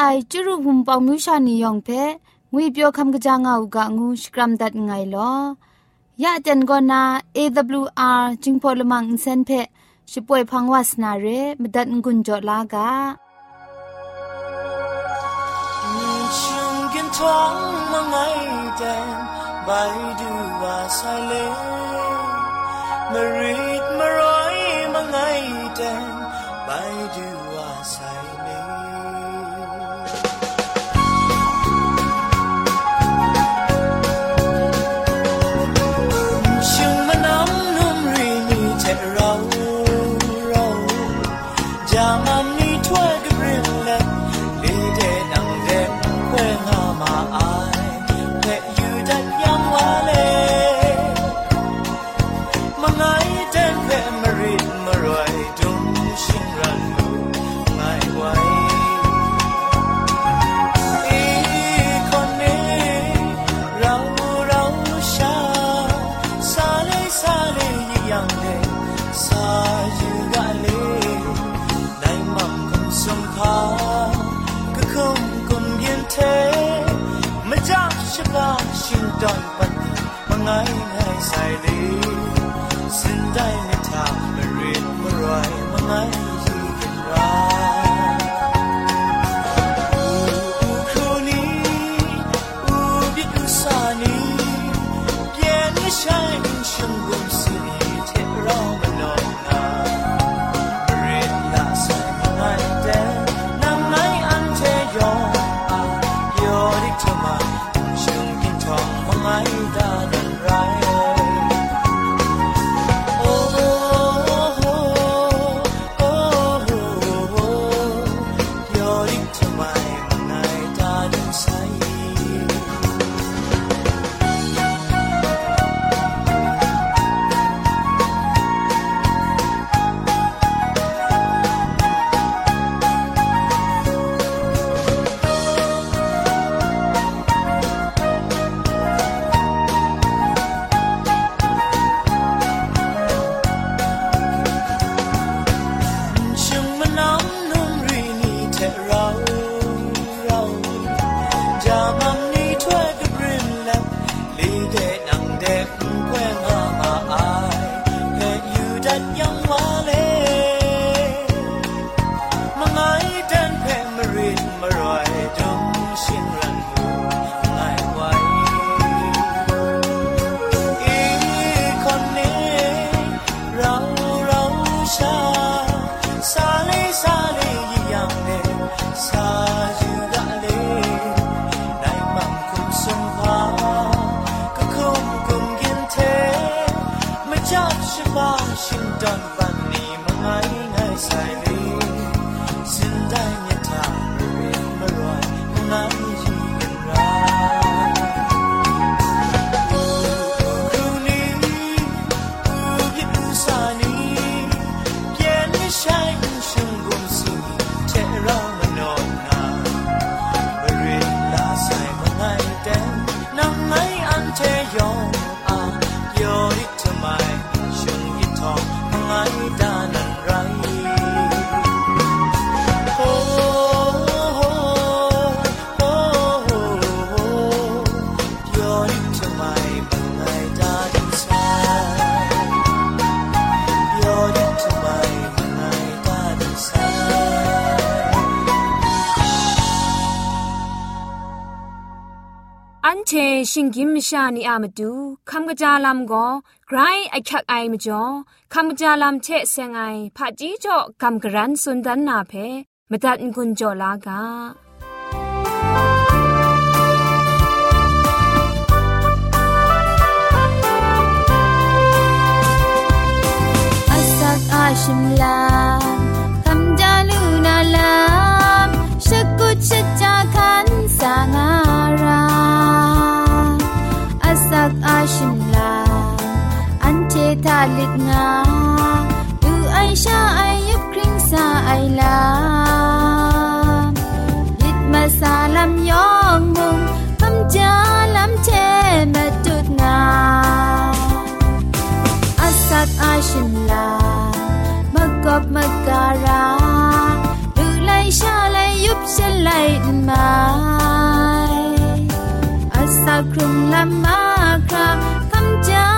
ไอจุรุภุมปองมิวชานียองเพงุยเปียวคำกะจางเอากะงูสกรัมดัดไงลอยะเจนกอนา AWR จิงพอลมังอินเซนเพช่วยพังวาสนาเรมดัดงุนจอลากะท้องมาไงแต่ไปดูว่าสายเลมารีดมาร้อยมาไงแต่ไปดูว่าสาย ซ เชชิงกิมชานีอามาดูคำกระจาลำก็ไกรไอคักไอมาจ่อคำกระจาลำเชเซงไอผาจีจ่อคำกระรันสุนดันนาเพมาตัดกุญจ่อลากาอาชิมลาคำจาลูนาลามชกุชจาคันสางา ดงาดูไอชาไอยุบคริงซาไอลาลิดมาซาลำยองมุงคำจาลำเชมาจุดงาอาสักอาชินลามกบมกการาดูไลชาไลยุบเชลัยมาอาสักครุงลำมาคราคำจาลูนา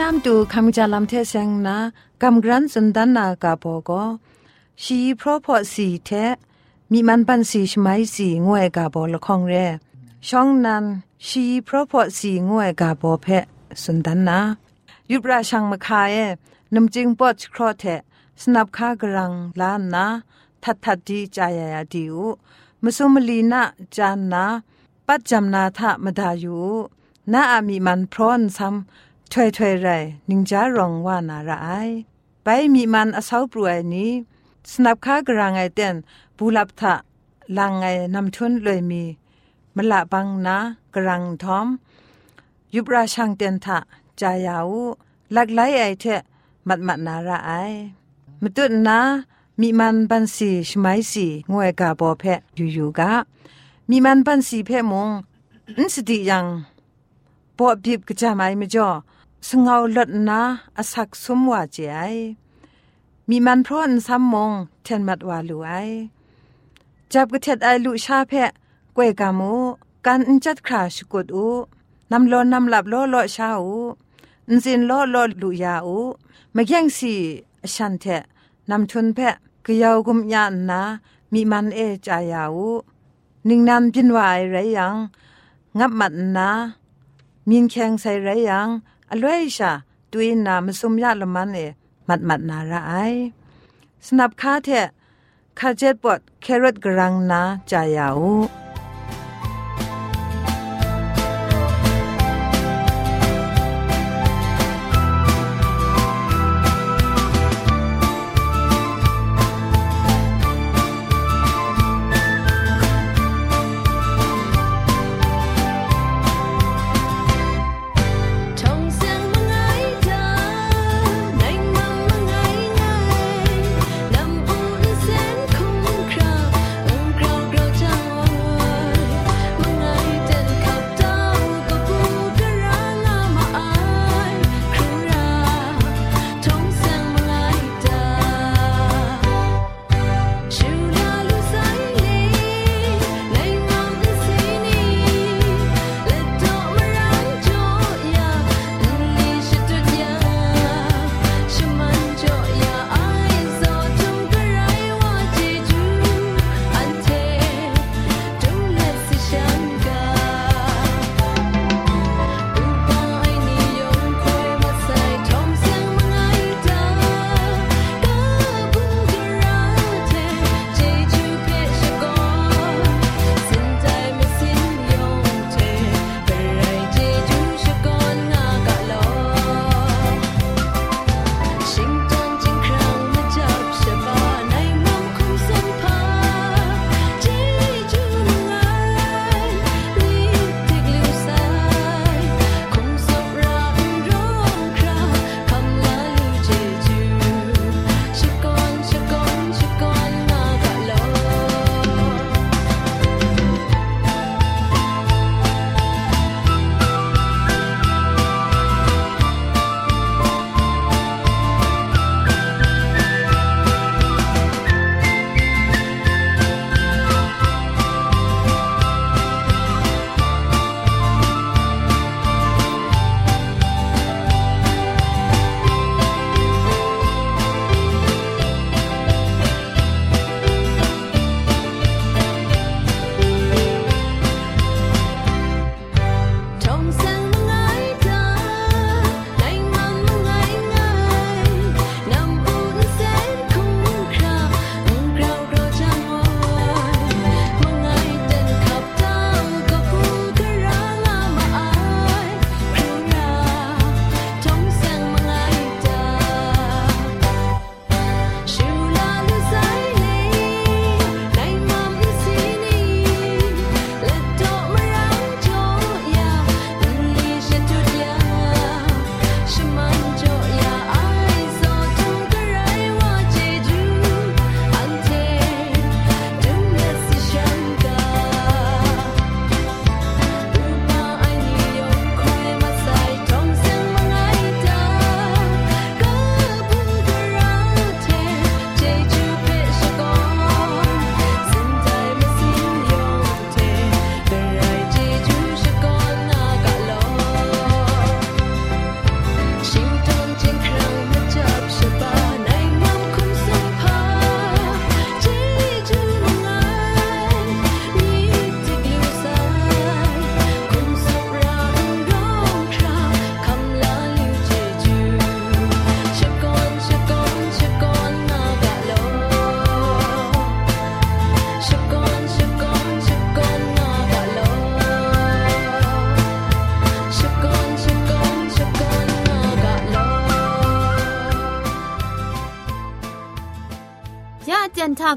นี้ำตูคำจาลำเทเซงนะกำกรันสันดันนากาโปก็ชีพระพอสีเทมีมันปันสีชไมสีงวยกาโปละคองเรช่องนั้นชีพระพอสีงวยกาโปเพะสันดันนายุบราชังมาคายนำจิงปอดครอเทสนับคากรังล้านนาทัดทัดดีจายายาดิวมสุมลีนะจานนาปัจจำนาทะมดาอยู่นาอามีมันพร้อนซ้ำ ถวยถวยไรนิงจารองว่านาระไอไปมีมันอสาวปรวยนี้สนับค้ากรังไอเต้นบูลับทะลังไงนำทุนเลยมีมละบังนากรังทอม ยุบราชังเตียนทะจายาวลักไลไอเทะมัดมัดนาระไอมตุนนามีมันปันสีชไมสีงวยกาบอเพะอยู่อยู่กะมีมันปันสีเพะมงอินสติยังปอบิบกะจามายมจ่อ สงเอาลดนาอสักสมว่าเจไอมีมันพร้อนซ้ำมงเทนมัดวาลูไอจับกระเทดไอลุชาเพะกวยกามูกันอินจัดคราชกุดอูนำโลนนำหลับโลโลชาอูนซินโลโลลุยาอูมาแย่งสีฉันเทนำทุนเพะกยาวกุมยานนามีมันเอจายาอูนิ่งนำจินวายไรยัง งับมัดนามีนแข็งใส่ไรยัง อลวยชาตุยนามสุมยาละมันเอมัดมัดนาระไอสนับคาเทคาเจ็ดปอดแครอทกรังนาจายาอู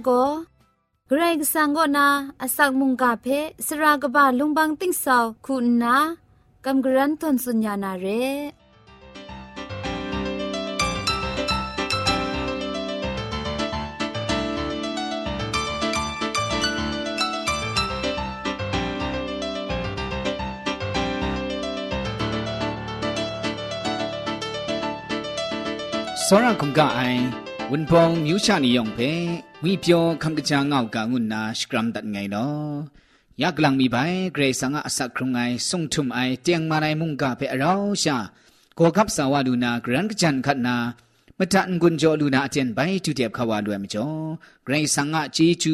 โกเกรกสังก็นาอสักมุงกาเพสรากบะลุงบังติ้งสาวคุณนากำกรันทนสุญญานาเร စောရခုံကအိုင် ဝန်ပောင်မြူးချနီယောင်ဖဲဝီပြောခမ်ကချာငောက်ကငုနာစကရမ်ဒတ်ငိုင်နော်ယက်လန်မီပိုင်ဂရေဆာငါအစခရုံငိုင်ဆုံထုံအိုင်တຽງမာနိုင်မုန်ကဖဲအရောရှာကိုကပ်ဆာဝလူနာဂရန်ကချန်ခတ်နာမတန်ကွန်ဂျောလူနာအကျန်ဘိုင်တူတဲ့ခဝါလွယ်မကျော်ဂရေဆာငါချီချူ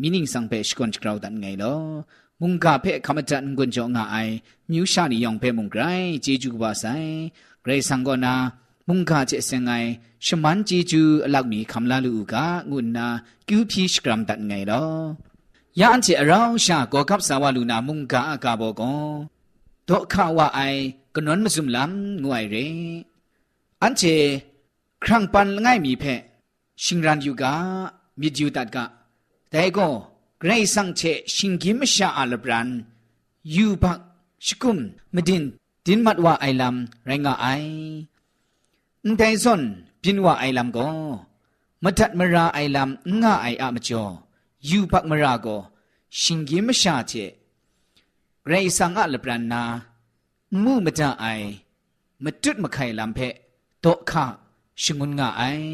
မီနင်းဆောင်ဖဲရှကွန်ချ်ကရောဒတ်ငိုင်လောမုန်ကဖဲခမတန်ကွန်ဂျောငါအိုင်မြူးချနီယောင်ဖဲမုန်ဂရိုင်ချီချူပါဆိုင်ဂရေဆန်ကောနာ มุงกาเจเซงไงชมันจีจูอลักมีคำลาลูกางุนนากิวพีสกรัมตัดไงลอยาอันเจอเราชาโกกับสาวลูนามุงกาอากาโบกอดอกข้าวไอกนนมซุมลำงวยเรอันเจครั้งปันง่ายมีเพชิงรันอยู่กามีจิวตัดกะแต่ก็ไกรสังเชชิงกิมชาอัลบรันยูบักชกุมมดินดินมัดว่าไอลำไรงาไอ န်တိုင်စွန်ပြင်းဝအိုင်လမ်ကိုမထတ်မရာအိုင်လမ်ငါအိုင်အမကျော်ယူပတ်မရာကိုရှင်ကြီးမရှာချေရေဆန်ငါလပရနာမှုမတအိုင်မတွတ်မခိုင်လမ်ဖဲတော့ခရှင်ငွန်ငါအိုင်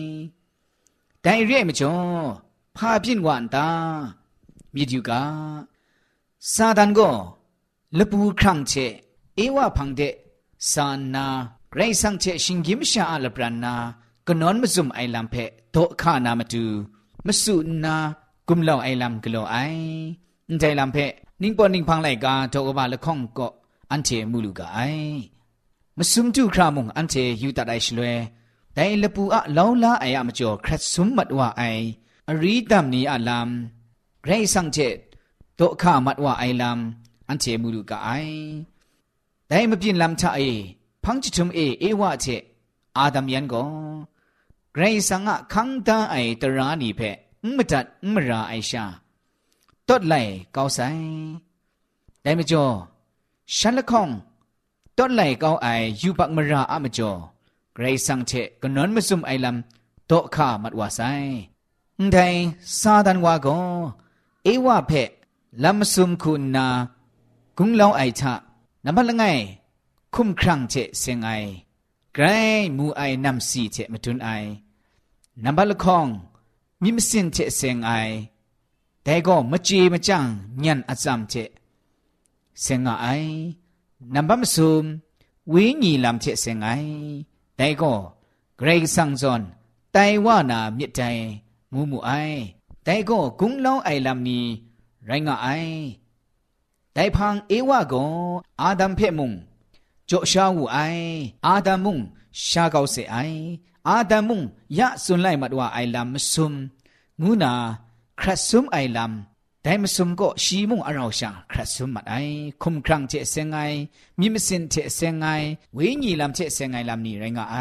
တိုင်ရဲမကျော်ဖာပြင်းဝန်တာမြည်ယူကစာဒန်ကိုလပူခန့်ချေအေဝဖန်တဲ့စာနာ ไรสังเชชิงกิมชาอัลปรานากนอนมซุมไอลัมเพโตขานามาตูมสุนากุมลาวไอลัมกโลไอใจลัมเพนิงปอนิงพังไลกาโตกบาละข้องก็อันเทมูลูกาไอมซุมตุครามุงอันเทยูตัดไอชลเวแต่ลปูอะลาวลาไออะมจ่อครัดซุมมัดว่าไออรีดัมนีอะลัมไรสังเชโตขามัดว่าไอลัมอันเทมูลูกาไอแต่มปินลัมชะไอ พังจิตุมเอเอวะเจอาดัมยันก็ไรสังะคังตาไอตรานีเพอมจัดมราไอชาตดไหลกาไซแต่มจ่อฉันละคงตดไหลกาไอยูปักมราอามจ่อไรสังเชก็นอนมาซุมไอลำโตข้ามัดว่าใสไทยซาดันว่าก็เอวะเพลำซุมคุณนา กุงเล่าไอชะนำพันละไง คุมครังเจเซงไอไกรมูไอนำสีเจมาทุนไอนำบัลคองมิมสินเจเซงไอแต่ก็มจีมจังยันอาจามเจเซงไอนำบัมซุมวิญีลำเจเซงไอแต่ก็เกรกสังซอนไตว่านามิใจงูมูไอแต่ก็กุงเล่าไอลำนี้ไรงไอแต่พังเอวะก็อาดัมเพมุง จ่อชาวูไออาดามุงชาเกาเสไออาดามุงยะสุนไลมัดว่าไอลำมซุมงูนาครัซุมไอลำแต่มซุมก็ชีมุงอราวชาครัซุมมัดไอคุมครังเจเซงไงมีมสินเจเซงไงเวญีลำเจเซงไงลำนี้ไรงไอ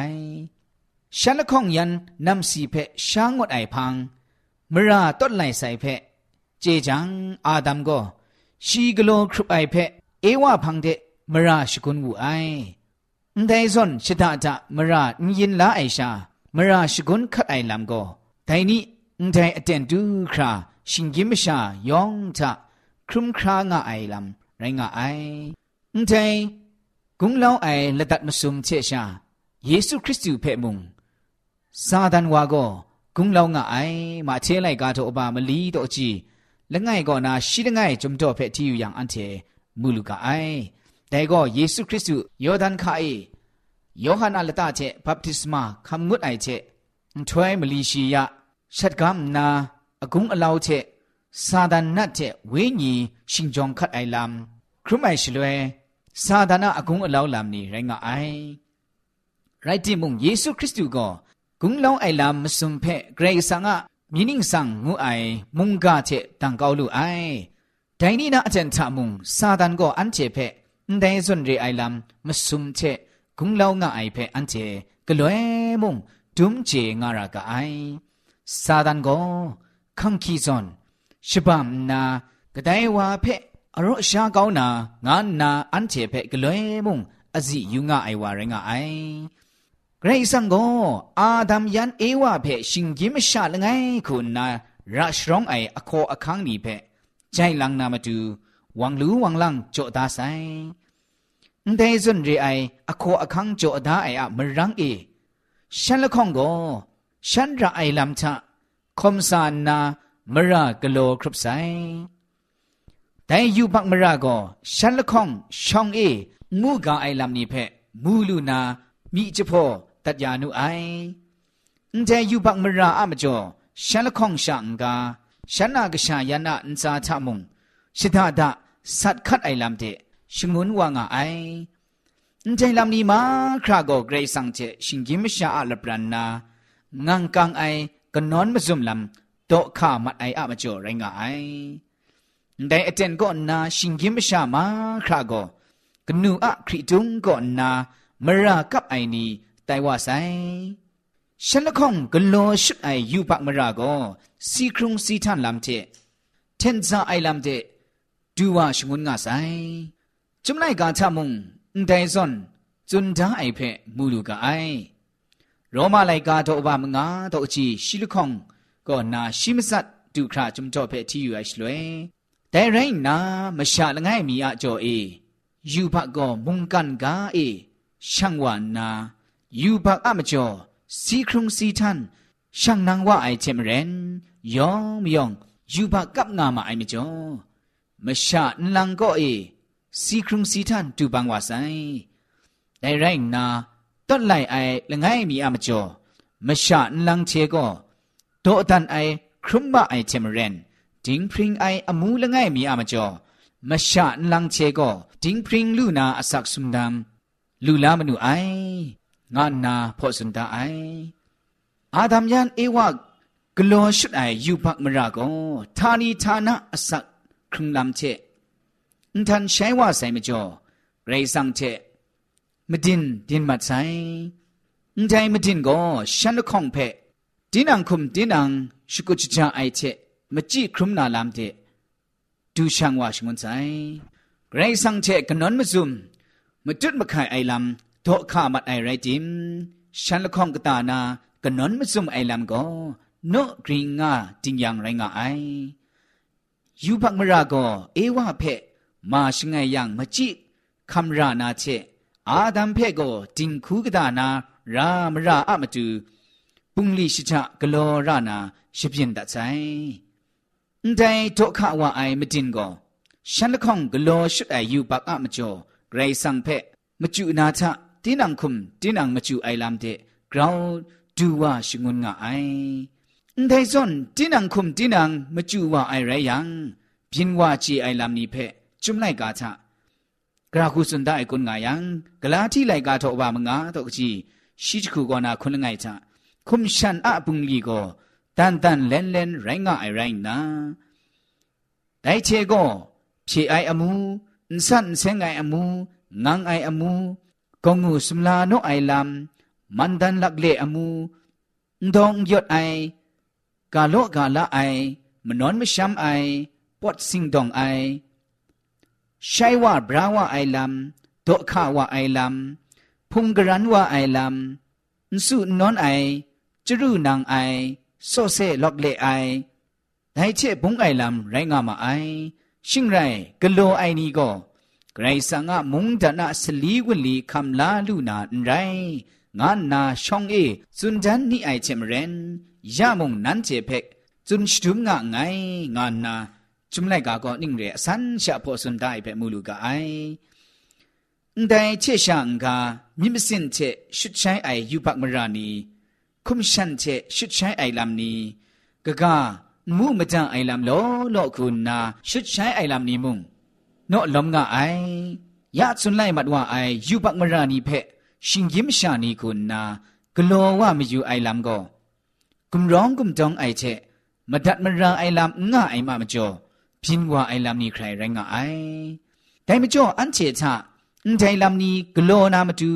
ฉันละข้องยันนำสีเพช้างงดไอพังมราต้นไหลใส่เพเจจังอาดัมก็ชีกโลครุบไอเพเอวาพังเด มราชกุนวูไอแต่ส่วนชิตาตะมรายินลาไอชามราชกุนคัดไอลำก็แต่นี้แต่อเตนดูคราชิงกิมชายองทะครุมครางาไอลำไรงาไอแต่กุงเล่าไอละดัดมสุมเชชาเยซูคริสต์เพ่มุงซาดันวาก็กุงเล่างาไอมาเชไลกาโตอบามลีโตจีละไงก็นาရှိละไงจุมโตเพ่ที่อยู่อย่างอันเทมูลูกาไอ แต่ก็เยซูคริสต์ยอร์ดันคาเอยอหันอัลตาเจบัพติศมาคำงุดไอเจถวยมลีชียะชัดกำนาอกุงอลาวเจซาดานนัดเจเวญีชิงจองคัดไอลำครุมไอชลเวซาดานาอกุงอลาวลำนี้ไรงะไอไรที่มุงเยซูคริสต์ก็กุงลาวไอลำมสุมเพเกรซังะมินิงสังงูไอมุงกาเจตังกาวลูไอแต่นี่นะอาจารย์ทามุงซาดานก็อันเจเพแต่ส่วนเรไอลำมาสุมเชกุงเล่างาไอเพ อันเจกลวยมุงดุมเจงารากาไอซาดันโกคังคีซอนชบัมนากระไดวาเพอรชาเกานางานนาอันเทเพกลวยมุงอจิยุงะไอวาเรงะไอเกรซังโกอาดัมยันเอวาเพชิงกิมชาลงไงคุณนาราชรองไออโคอคังนีเพใจลังนามาดู 王卢王浪做大赛，唔得准热爱阿科阿康做大爱阿门让伊，想了看过，想热爱南茶，空山那门让个罗克赛，但有把门让个想了看想伊，木个爱南尼撇，木路那米只破达亚努爱，唔得有把门让阿么做，想了看想个，想那个想呀那唔咋查梦，是他的。 สัตคัดไอลำเจชงมุนว่างไอใจลำนี้มาคราโกเกรสังเจชิงกิมชาอัลปรันนางังกังไอกันนอนมาซุมลำโตข้ามัดไออามาจ่อรงไอแต่อาจารย์ก็นาชิงกิมชามาคราโกกนูอะคริตุงก็นามรากับไอนี้ไตว่าไซฉันละคงกโลชุดไอยูปักมราโกสีครุงสีท่านลำเจเทนซาไอลำเจ ดูว่าชงุนงาไซจุมไลกาทามุงอุนไดซอนจุนดาไอเพมูลูกาไอโรมาไลกาโตอบามงาโตอจีชิลุคองก็นาชิมสัตดูคราจุมจ่อเพที่อยู่ไอชลวยแต่ไรนะมชาละง่ายมีอะจ่อเอยูพะก็มุงกันกาเอช่างวานายูพะอะมจ่อสีครุงสีทันช่างนางว่าไอเทมเรนยองมยองยูพะกับงามาไอมจ่อ မရှာနန်ကောအေစီခရုံစီထန်တူပန်ဝါဆိုင်ဒိုင်ရိုင်းနာတွတ်လိုက်အိုင်လငိုင်းမီအမကျော်မရှာနန်ချေကောဒေါ်တန်အိုင်ခရုံမအိုင်ချေမရန်ဒင်းဖရင်အိုင်အမူလငိုင်းမီအမကျော်မရှာနန်ချေကောဒင်းဖရင်လူနာအဆက်ဆုံဒမ်လူလာမနုအိုင်ငါနာဖောစန်တာအိုင်အာဒမ်ယန်အေဝဂလောရှုဒိုင်ယူဘတ်မရာကောဌာနီဌာနအဆက် ครึงลำเชนทันใช้ว่าใส่ไม่จอไรสังเชมดินดินมัดใส่นใจมดินก็ฉันละคงเพดินังคุมดินังชุกุจจาไอเชมจีครุมนาลามเทดูช่างว่าชงวนใจไรสังเชกันนนมาซุมมาจุดมาขายไอลำโตข้ามัดไอไรจิมฉันละคงกตานากนนมซุมไอลำก็โนกริงงาจิงยังไรงาไอ ยูพักมราก็เอวะเพมาชงไงยังมจิคำรานาเชอาดัมเพก็จิงคูกดานารามราอะมตุปุงลีชิชะกโลรานาชิพินดัดใจแต่โตขะว่าไอมดินก็ฉันละคงกโลชุดไอยูปักอะมจ่อไกรสังเพมจุนาทะตินังคุมตินังมจุไอลำเดกราวดูว่าชงุนงาไอ แต่ส่วนตินังคุมตินังมจูว่าไอไรยังพินว่าจีไอลำนี้เพจุมไลกาทะกราคุสุนดาไอกุนงายังกลาที่ไลกาทอบามงาตกจีชิจคูกอนาคุนงไงทะคุมชันอะปุงลีโกตันตันเลนเลนไรงาไอไรนาไดเชโกพีไออมูนสันเซงไออมูงังไออมูกงูสมลาโนไอลำมันดันลักเลอมูดองยดไอ กาโลกาละไอมนอนมชัมไอปอดสิงดองไอใช้ว่าบราว่าไอลำโตข้าว่าไอลำพุงกรันว่าไอลำสุนอนไอจรูนางไอโซเซล็อกเลไอไดเชบุงไอลำไรงามาไอ ชิงไรกะโลไอนี้ก็ไกรสังะมุงดานะสลีวลีคำลาลูนาไร งานนาช่องเอจุนจันนี่ไอเจมเรน ยามงนันเจเพกจุนชุมงะไงงานนาจุมไลกาก็นิ่งเรสันชะพอสุนได้เพมูลูกาไอแต่เชช่างกามิมสินเชชุดใช้ไอยูปักมรานีคุมชันเชชุดใช้ไอลำนี้กะกามูมจังไอลำโลโลคุณนาชุดใช้ไอลำนี้มุงโนลมงะไอยะสุนไลมัดว่าไอยูปักมรานีเพရှင်ยิ้มชานีคุณนากลัวว่าไม่อยู่ไอลำก็ กุมร้องกุมจองไอเชมาดัดมาราไอลำง่าไอมามาจ่อพินว่าไอลำนี้ใครไรงง่าไอแต่มาจ่ออันเชชะอันใจลำนี้กลัวนามาดู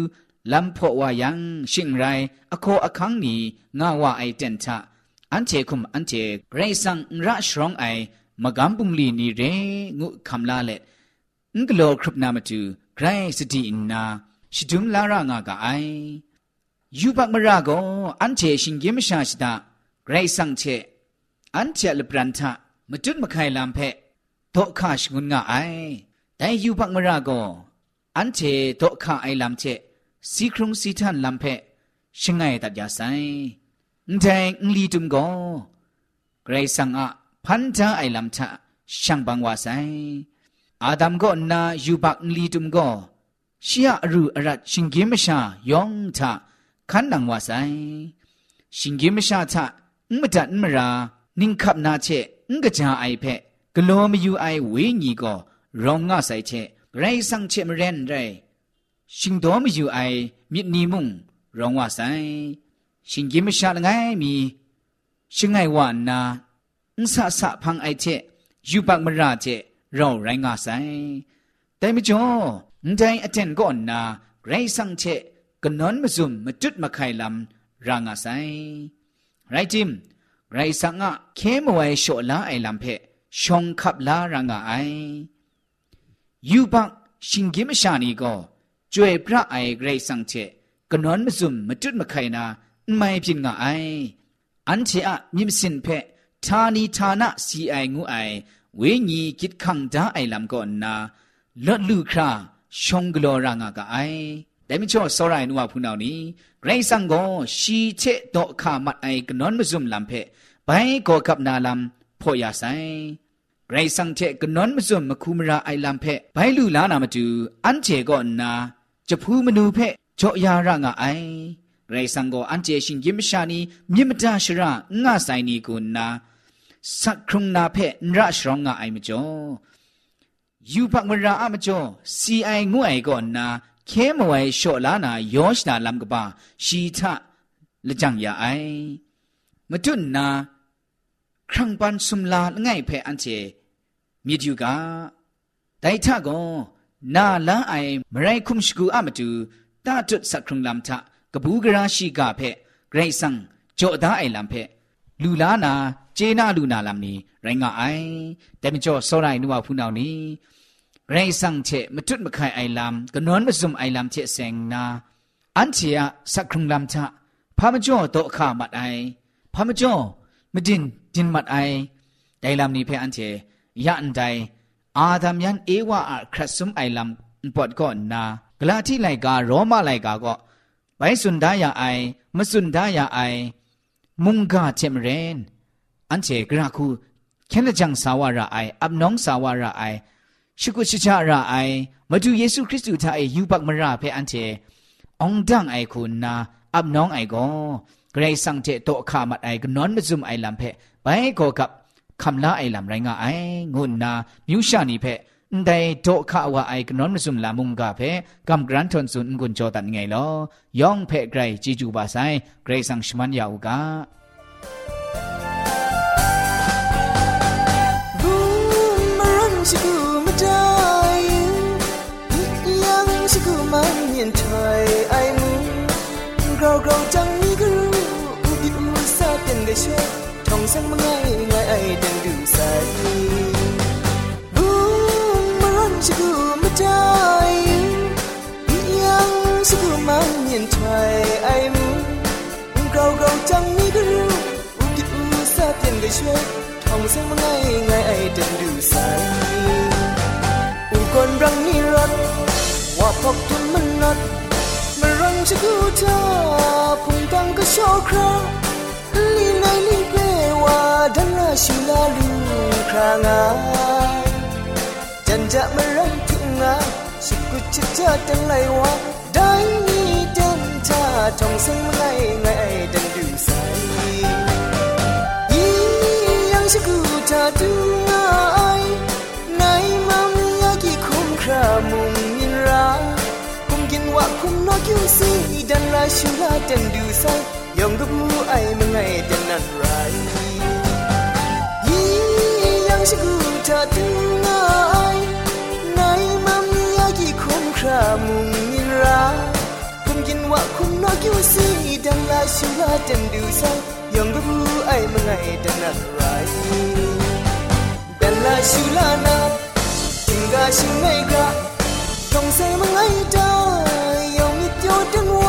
ลำพอว่ายังชิงไรอโคอคังนี้ง่าว่าไอเตนชะอันเจคุมอันเจไรสังระชรองไอมะกัมปุงลีนี่เรงุคำลาเล็งกโลครุปนามาตูไกรสติอินนาชิดุมลารางากาไอ ยูบักมราโกอันเจชิงเกมชาชิตาไกรสังเชอันเจลปรันทะมจุดมะไคลามเพโตคาชงุนงาไอแต่ยูบักมราโกอันเจโตคาไอลามเชสีครุงสีทันลามเพชิงไงตัดยาไซแต่งลีตุมโกไกรสังอะพันธะไอลามทะช่างบังวาไซอาดัมก็นายูบักลีตุมโกชียรูอรัดชิงเกมชายองทะ ขันนังวาไซชิงเกมชาทะมดันมรานิงขับนาเชงกะจาไอเพกโลมยูไอเวญีก็รองงาไซเชไรสังเชมเรนไรชิงดอมอยู่ไอมิดนีมุงรองวาไซชิงเกมชาละไงมีชิงไงวานาอุสะสะพังไอเชยูบักมราเชเราไรงาไซแต่ไม่จ่อแต่อเทนก็นาไรสังเช กนอนมาซุมมาจุดมาไข่ลำรางอาไซไรจิมไรสังอะเคมไว้โชลาไอลำเพชงขับลารางาไอยูบักชิงกิมชานีก็จวยพระไอไรสังเชกนอนมาซุมมาจุดมาไข่นาไม่พินงาไออันเชอะมิมสินเพทานีทานะสีไองูไอเวญีกิดขังดาไอลำก่อนนาลดลูคราชงกลอรางากาไอ แต่ไม่ชอบสรายนัวพูนเอานี้ไรสังก็ชีเชดอกขามัดไอกนอนมซุมลำเพไปก็กับนาลำพ่อยาไซไรสังเชกนอนมซุมมคุมราไอลำเพไปลูลานามาจูอันเจก็นาจะพูมนูเพจ่อยารางาไอไรสังก็อันเจชิงยิมชานีมิมตาชรางาไซนีกุนนาสักครุงนาเพนระชรองงาไอมจ่อยูปักมราอะมจ่อซีไองวยก่อนนา ခဲမဝဲလျှော့လာနာယောရှနာလမ်ကပါရှီထလကြံရအိုင်မတွနာခရံပန်ဆုမလာငိုင်ဖဲအန်ချေမြေကျူကဒိုင်ထကွန်နာလန်းအိုင်မရိုင်ခုမရှကူအမတူတာတွတ်စခရုံလမ်ထကဘူးကရာရှိကဖဲဂရိတ်ဆန်ကြော့သားအိုင်လမ်ဖဲလူလာနာကျေနာလူနာလမ်နီရိုင်းငါအိုင်တဲမကျော်စောရိုင်နူဝဖူနောင်နီ ไรนัวพูนเอานี้ไรสังเชมจุดมะไข่ไอลำก็นอนมาซุมไอลำเชเซงนาอันเชียสักครุงลำชะพามจ่อโตขามัดไอพามจ่อมดินดินมัดไอไดลำนี้เพออันเชยันไดอาดามยันเอวาอครัสซุมไอลำปอดก่อนนากลาที่ไลกาโรมาไลกาก็ไปสุนดายาไอมาสุนดายาไอ มุงกาเจมเรน อันเจกราคูแค่ละจังสาวาระไออับน้องสาวาระไอ ชิกุชิชาระไอมาดูเยซูคริสต์ทาไอยูบักมราเพอันเจองดังไอคุณนาอับน้องไอโกเกรซังเจโตขามัดไอกนอนมาซุมไอลำเพไปโกกับคำลาไอลำไรงาไองุนนามิวชานีเพแต่โตขาวาไอกนอนมาซุมลามุงกาเพกำกรันทนสุนกุนโจตันไงลอยองเพไกรจีจูบาไซเกรซังชมันยาวกา Yang siku manyan chai ai mu Grau grau chang ni guru Di u sa ten ga sho Thong sang mangai ngai ai den du sai Boomerang siku madai Yang siku manyan chai ai mu Grau grau chang ni guru Di u sa ten ga sho ทองเสียงมันไงไงไอเดินดูใว่าพกทุนมันนัดมารังจะกูเธอพุงกังก็โชว์คราลีไนลีเกว่าดังนาชิลาลูครางาจันจะมารังทุงงาสุกุชิจาตังไลว่าได้นี่เดินท่าทองเสียงมันไงไงดินดูใสชิกูทาดูงา ดันลาชูลาเดนดูไซยองดูไอมังไงเดนนันไรยียังชกูทาดูง่ายในมัมยากิคุมครามุงมินราคุมกินว่าคุมนอกิวซีดันลาชูลาเดนดูไซยองกบูไอมังไงดันนักไรดันลาชูลานาจิงกาชิงไงกะทองเซมังไงดายองมิดโยดังวา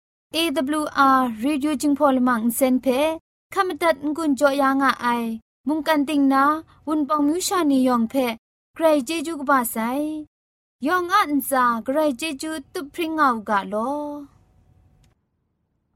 งเซมังไงไงเดินดูได้นี่เดินทากะไรเจจูสกอนเดนดูไซใครชมันเจจูเทพริงไอ AWR Radio จึงพอลมังเซนเพขามตัดงุนจอยางอ้ายมุงกันติงนาวุนป